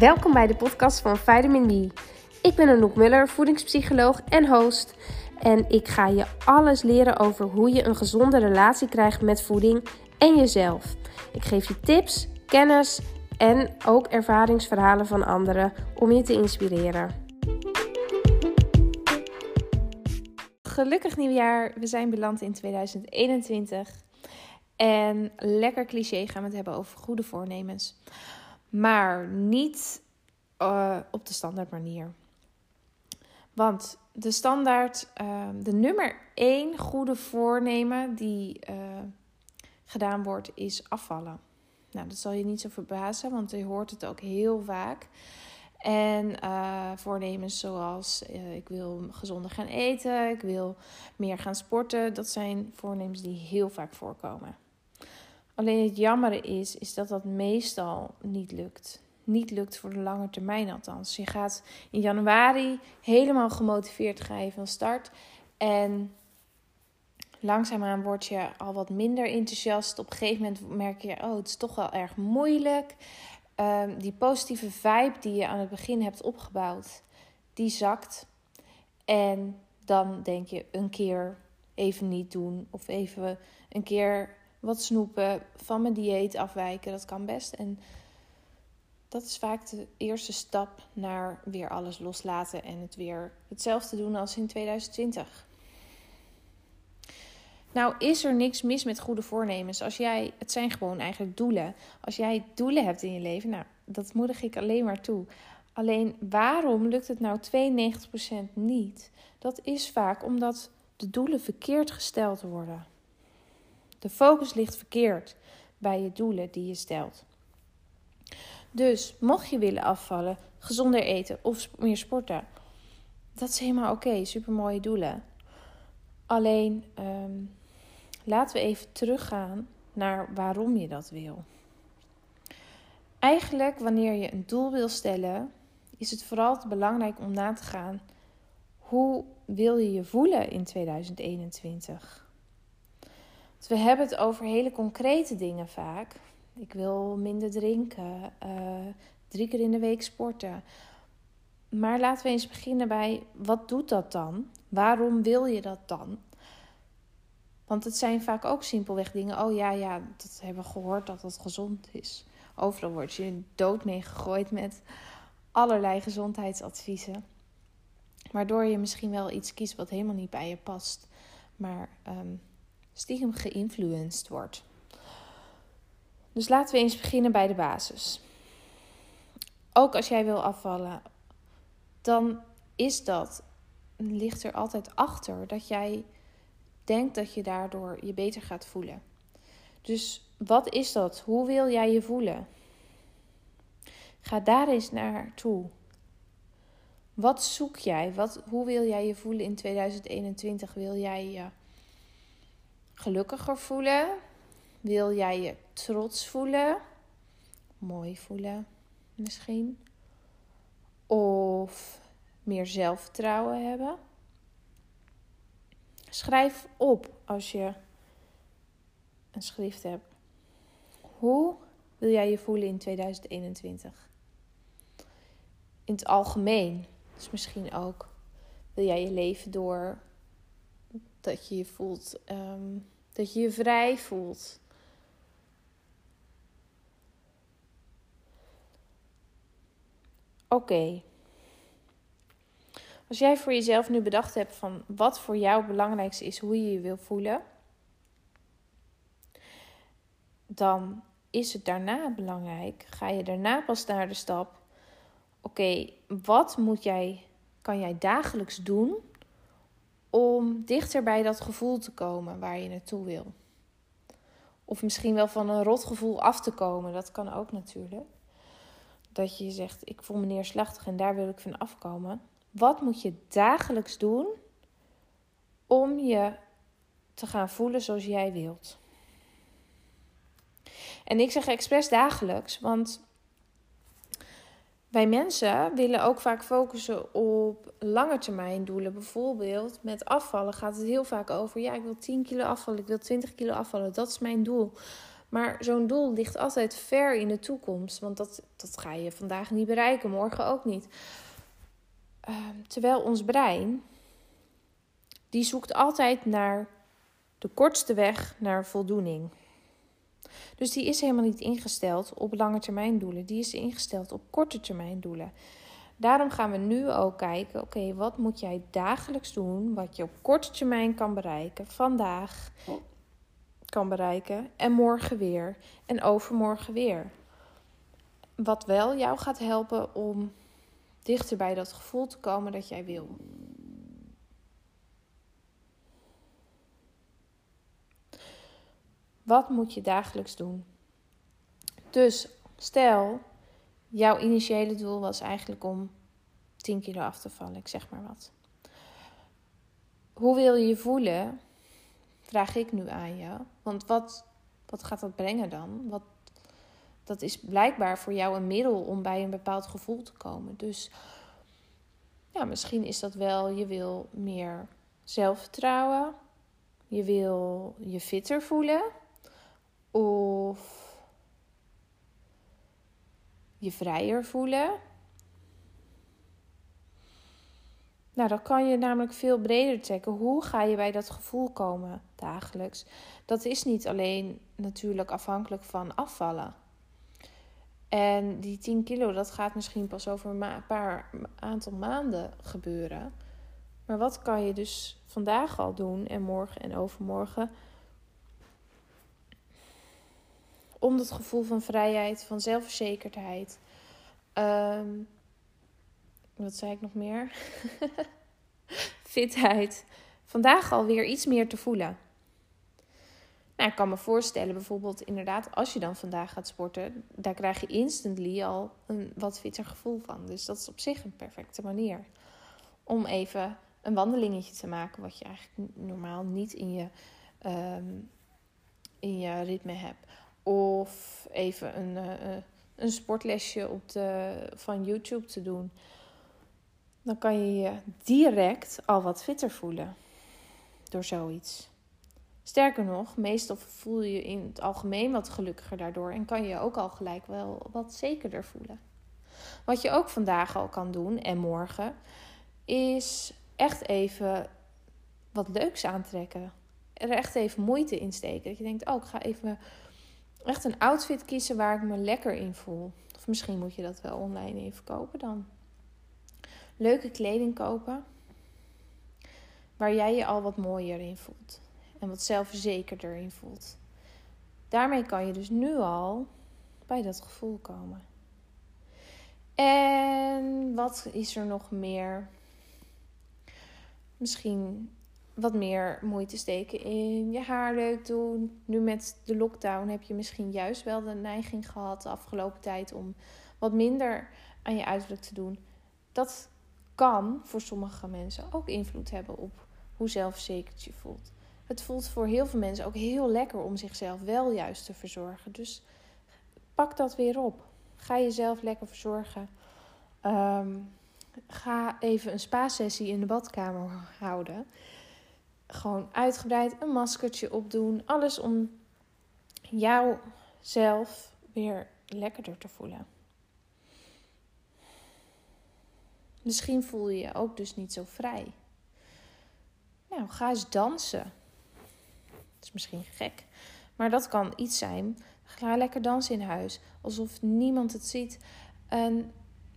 Welkom bij de podcast van Vitamin B. Ik ben Anouk Muller, voedingspsycholoog en host. En ik ga je alles leren over hoe je een gezonde relatie krijgt met voeding en jezelf. Ik geef je tips, kennis en ook ervaringsverhalen van anderen om je te inspireren. Gelukkig nieuwjaar. We zijn beland in 2021. En lekker cliché gaan we het hebben over goede voornemens. Maar niet uh, op de standaard manier. Want de standaard, uh, de nummer één goede voornemen die uh, gedaan wordt, is afvallen. Nou, dat zal je niet zo verbazen, want je hoort het ook heel vaak. En uh, voornemens zoals ik wil gezonder gaan eten, ik wil meer gaan sporten, dat zijn voornemens die heel vaak voorkomen. Alleen het jammer is, is dat dat meestal niet lukt. Niet lukt voor de lange termijn althans. Je gaat in januari helemaal gemotiveerd ga je van start. En langzaamaan word je al wat minder enthousiast. Op een gegeven moment merk je, oh, het is toch wel erg moeilijk. Um, die positieve vibe die je aan het begin hebt opgebouwd, die zakt. En dan denk je een keer even niet doen. Of even een keer wat snoepen, van mijn dieet afwijken. Dat kan best. En dat is vaak de eerste stap naar weer alles loslaten en het weer hetzelfde doen als in 2020. Nou, is er niks mis met goede voornemens. Als jij, het zijn gewoon eigenlijk doelen. Als jij doelen hebt in je leven, nou, dat moedig ik alleen maar toe. Alleen waarom lukt het nou 92% niet? Dat is vaak omdat de doelen verkeerd gesteld worden. De focus ligt verkeerd bij je doelen die je stelt. Dus mocht je willen afvallen, gezonder eten of meer sporten, dat is helemaal oké, super mooie doelen. Alleen um, laten we even teruggaan naar waarom je dat wil. Eigenlijk, wanneer je een doel wil stellen, is het vooral belangrijk om na te gaan hoe wil je je voelen in 2021. We hebben het over hele concrete dingen vaak. Ik wil minder drinken, uh, drie keer in de week sporten. Maar laten we eens beginnen bij wat doet dat dan? Waarom wil je dat dan? Want het zijn vaak ook simpelweg dingen. Oh ja, ja, dat hebben we gehoord dat dat gezond is. Overal word je dood mee gegooid met allerlei gezondheidsadviezen. Waardoor je misschien wel iets kiest wat helemaal niet bij je past. Maar um, stiekem geïnfluenced wordt. Dus laten we eens beginnen bij de basis. Ook als jij wil afvallen, dan is dat, ligt er altijd achter dat jij denkt dat je daardoor je beter gaat voelen. Dus wat is dat? Hoe wil jij je voelen? Ga daar eens naartoe. Wat zoek jij? Wat, hoe wil jij je voelen in 2021? Wil jij je gelukkiger voelen? Wil jij je trots voelen? Mooi voelen misschien? Of meer zelfvertrouwen hebben? Schrijf op als je een schrift hebt. Hoe wil jij je voelen in 2021? In het algemeen. Dus misschien ook wil jij je leven door dat je je voelt, um, dat je je vrij voelt. Oké. Als jij voor jezelf nu bedacht hebt van wat voor jou het belangrijkste is, hoe je je wil voelen, dan is het daarna belangrijk. Ga je daarna pas naar de stap. Oké, wat moet jij, kan jij dagelijks doen om dichter bij dat gevoel te komen waar je naartoe wil? Of misschien wel van een rotgevoel af te komen. Dat kan ook natuurlijk. Dat je zegt, ik voel me neerslachtig en daar wil ik van afkomen. Wat moet je dagelijks doen om je te gaan voelen zoals jij wilt? En ik zeg expres dagelijks, want wij mensen willen ook vaak focussen op lange termijn doelen. Bijvoorbeeld met afvallen gaat het heel vaak over: ja, ik wil 10 kilo afvallen, ik wil 20 kilo afvallen, dat is mijn doel. Maar zo'n doel ligt altijd ver in de toekomst. Want dat, dat ga je vandaag niet bereiken, morgen ook niet. Ehm, terwijl ons brein, die zoekt altijd naar de kortste weg naar voldoening. Dus die is helemaal niet ingesteld op lange termijn doelen. Die is ingesteld op korte termijn doelen. Daarom gaan we nu ook kijken, oké, wat moet jij dagelijks doen wat je op korte termijn kan bereiken, vandaag kan bereiken en morgen weer en overmorgen weer. Wat wel jou gaat helpen om dichter bij dat gevoel te komen dat jij wil. Wat moet je dagelijks doen? Dus stel, jouw initiële doel was eigenlijk om 10 kilo af te vallen, ik zeg maar wat. Hoe wil je je voelen? Vraag ik nu aan je. Want wat, wat gaat dat brengen dan? Wat, dat is blijkbaar voor jou een middel om bij een bepaald gevoel te komen. Dus ja, misschien is dat wel, je wil meer zelfvertrouwen. Je wil je fitter voelen. Of je vrijer voelen. Nou, dan kan je namelijk veel breder trekken. Hoe ga je bij dat gevoel komen dagelijks? Dat is niet alleen natuurlijk afhankelijk van afvallen. En die 10 kilo, dat gaat misschien pas over een paar aantal maanden gebeuren. Maar wat kan je dus vandaag al doen en morgen en overmorgen? Om dat gevoel van vrijheid, van zelfverzekerdheid. Um, wat zei ik nog meer? Fitheid. Vandaag alweer iets meer te voelen. Nou, ik kan me voorstellen, bijvoorbeeld inderdaad, als je dan vandaag gaat sporten, daar krijg je instantly al een wat fitter gevoel van. Dus dat is op zich een perfecte manier om even een wandelingetje te maken, wat je eigenlijk normaal niet in je, um, in je ritme hebt. Of even een, uh, een sportlesje op de, van YouTube te doen. Dan kan je je direct al wat fitter voelen door zoiets. Sterker nog, meestal voel je je in het algemeen wat gelukkiger daardoor en kan je je ook al gelijk wel wat zekerder voelen. Wat je ook vandaag al kan doen en morgen, is echt even wat leuks aantrekken. Er echt even moeite in steken. Dat je denkt, oh, ik ga even echt een outfit kiezen waar ik me lekker in voel. Of misschien moet je dat wel online even kopen dan. Leuke kleding kopen. Waar jij je al wat mooier in voelt. En wat zelfverzekerder in voelt. Daarmee kan je dus nu al bij dat gevoel komen. En wat is er nog meer? Misschien wat meer moeite steken in je haar leuk doen. Nu met de lockdown heb je misschien juist wel de neiging gehad de afgelopen tijd om wat minder aan je uiterlijk te doen. Dat kan voor sommige mensen ook invloed hebben op hoe zelfverzekerd je voelt. Het voelt voor heel veel mensen ook heel lekker om zichzelf wel juist te verzorgen. Dus pak dat weer op. Ga jezelf lekker verzorgen. Ehm, ga even een spa-sessie in de badkamer houden gewoon uitgebreid een maskertje opdoen. Alles om jouzelf weer lekkerder te voelen. Misschien voel je je ook dus niet zo vrij. Nou, ga eens dansen. Dat is misschien gek, maar dat kan iets zijn. Ga lekker dansen in huis, alsof niemand het ziet. En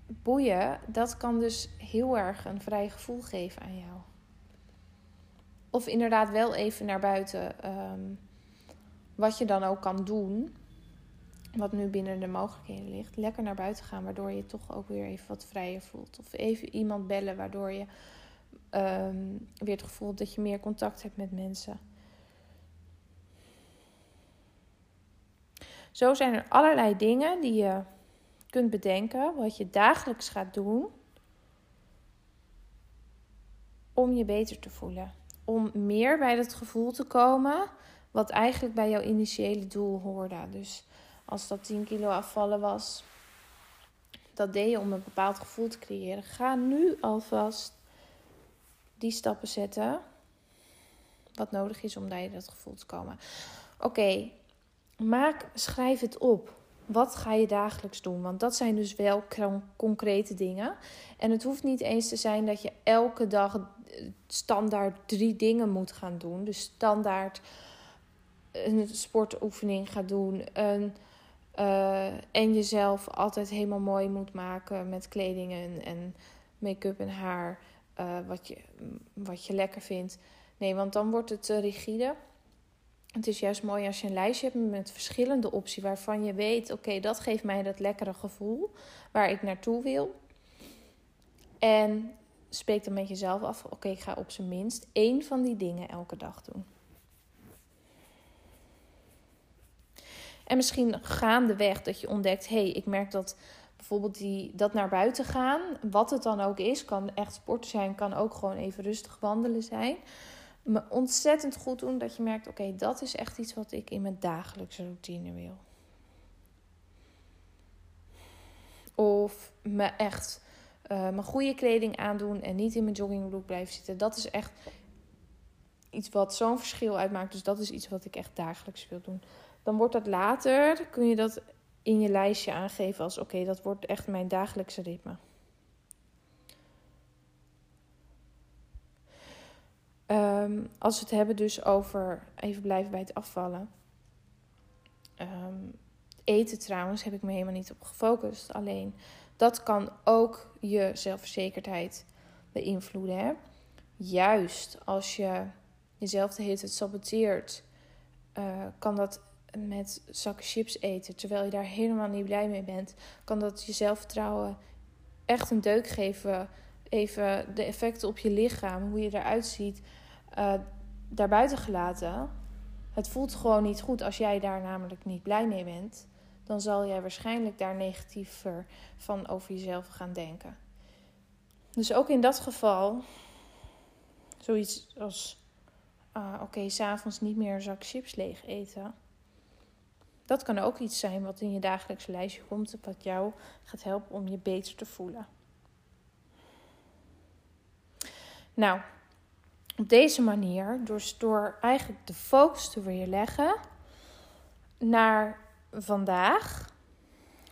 boeien, dat kan dus heel erg een vrij gevoel geven aan jou. Of inderdaad wel even naar buiten. Ehm, wat je dan ook kan doen. Wat nu binnen de mogelijkheden ligt. Lekker naar buiten gaan. Waardoor je toch ook weer even wat vrijer voelt. Of even iemand bellen. Waardoor je ehm, weer het gevoel dat je meer contact hebt met mensen. Zo zijn er allerlei dingen die je kunt bedenken. Wat je dagelijks gaat doen. Om je beter te voelen om meer bij dat gevoel te komen, wat eigenlijk bij jouw initiële doel hoorde. Dus als dat 10 kilo afvallen was, dat deed je om een bepaald gevoel te creëren. Ga nu alvast die stappen zetten, wat nodig is om bij dat gevoel te komen. Oké, maak, schrijf het op. Wat ga je dagelijks doen? Want dat zijn dus wel concrete dingen. En het hoeft niet eens te zijn dat je elke dag standaard drie dingen moet gaan doen. Dus standaard een sportoefening gaat doen. Uh, en jezelf altijd helemaal mooi moet maken met kleding en, en make-up en haar. Uh, wat, je, wat je lekker vindt. Nee, want dan wordt het te rigide. Het is juist mooi als je een lijstje hebt met verschillende opties waarvan je weet: oké, dat geeft mij dat lekkere gevoel waar ik naartoe wil. En spreek dan met jezelf af: oké, ik ga op zijn minst één van die dingen elke dag doen. En misschien gaandeweg dat je ontdekt: hé, hey, ik merk dat bijvoorbeeld die, dat naar buiten gaan, wat het dan ook is, kan echt sport zijn, kan ook gewoon even rustig wandelen zijn me ontzettend goed doen dat je merkt: oké, dat is echt iets wat ik in mijn dagelijkse routine wil. Of me echt uh, mijn goede kleding aandoen en niet in mijn joggingbroek blijven zitten. Dat is echt iets wat zo'n verschil uitmaakt. Dus dat is iets wat ik echt dagelijks wil doen. Dan wordt dat later, kun je dat in je lijstje aangeven als: oké, dat wordt echt mijn dagelijkse ritme. Ehm, als we het hebben dus over, even blijven bij het afvallen. Ehm, eten trouwens heb ik me helemaal niet op gefocust. Alleen dat kan ook je zelfverzekerdheid beïnvloeden. Hè? Juist als je jezelf de hele tijd saboteert, uh, kan dat met zakken chips eten, terwijl je daar helemaal niet blij mee bent, kan dat je zelfvertrouwen echt een deuk geven. Even de effecten op je lichaam, hoe je eruit ziet, uh, daarbuiten gelaten. Het voelt gewoon niet goed als jij daar namelijk niet blij mee bent. Dan zal jij waarschijnlijk daar negatiever van over jezelf gaan denken. Dus ook in dat geval, zoiets als: uh, oké, okay, s'avonds niet meer een zak chips leeg eten. Dat kan ook iets zijn wat in je dagelijkse lijstje komt, wat jou gaat helpen om je beter te voelen. Nou, op deze manier, dus door eigenlijk de focus te weer leggen naar vandaag,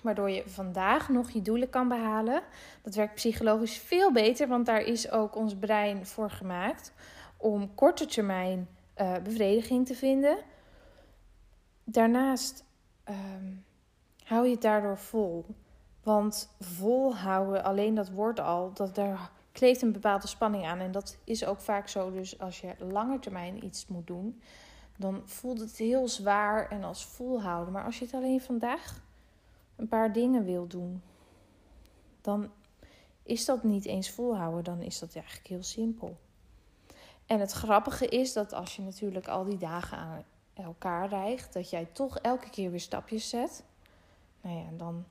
waardoor je vandaag nog je doelen kan behalen. Dat werkt psychologisch veel beter, want daar is ook ons brein voor gemaakt om korte termijn uh, bevrediging te vinden. Daarnaast um, hou je het daardoor vol. Want volhouden, alleen dat woord al, dat daar kleeft een bepaalde spanning aan. En dat is ook vaak zo. Dus als je langer termijn iets moet doen, dan voelt het heel zwaar en als volhouden. Maar als je het alleen vandaag een paar dingen wil doen, dan is dat niet eens volhouden. Dan is dat eigenlijk heel simpel. En het grappige is dat als je natuurlijk al die dagen aan elkaar rijgt, dat jij toch elke keer weer stapjes zet. Nou ja, dan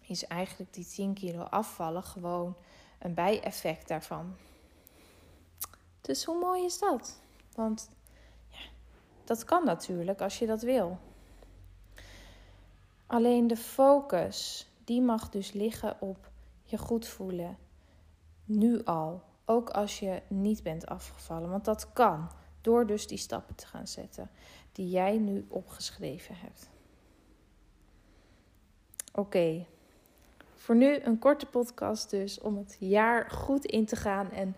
is eigenlijk die 10 kilo afvallen gewoon een bijeffect daarvan. Dus hoe mooi is dat? Want dat kan natuurlijk als je dat wil. Alleen de focus, die mag dus liggen op je goed voelen. Nu al. Ook als je niet bent afgevallen. Want dat kan. Door dus die stappen te gaan zetten. Die jij nu opgeschreven hebt. Oké. Voor nu een korte podcast dus om het jaar goed in te gaan en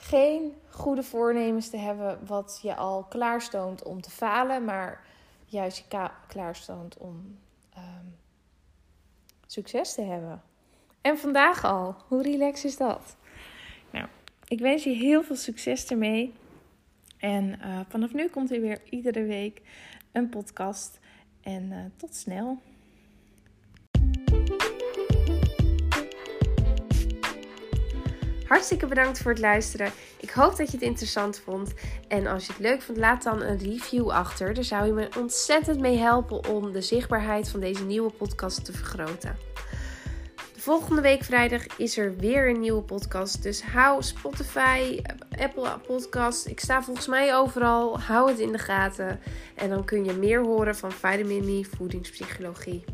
geen goede voornemens te hebben wat je al klaarstoont om te falen, maar juist je klaarstoont om ehm, succes te hebben. En vandaag al, hoe relaxed is dat? Nou, ik wens je heel veel succes ermee. En uh, vanaf nu komt er weer iedere week een podcast. En uh, tot snel. Hartstikke bedankt voor het luisteren. Ik hoop dat je het interessant vond. En als je het leuk vond, laat dan een review achter. Daar zou je me ontzettend mee helpen om de zichtbaarheid van deze nieuwe podcast te vergroten. De volgende week vrijdag is er weer een nieuwe podcast. Dus hou Spotify, Apple Podcast. Ik sta volgens mij overal. Hou het in de gaten. En dan kun je meer horen van Vitamin Me Voedingspsychologie.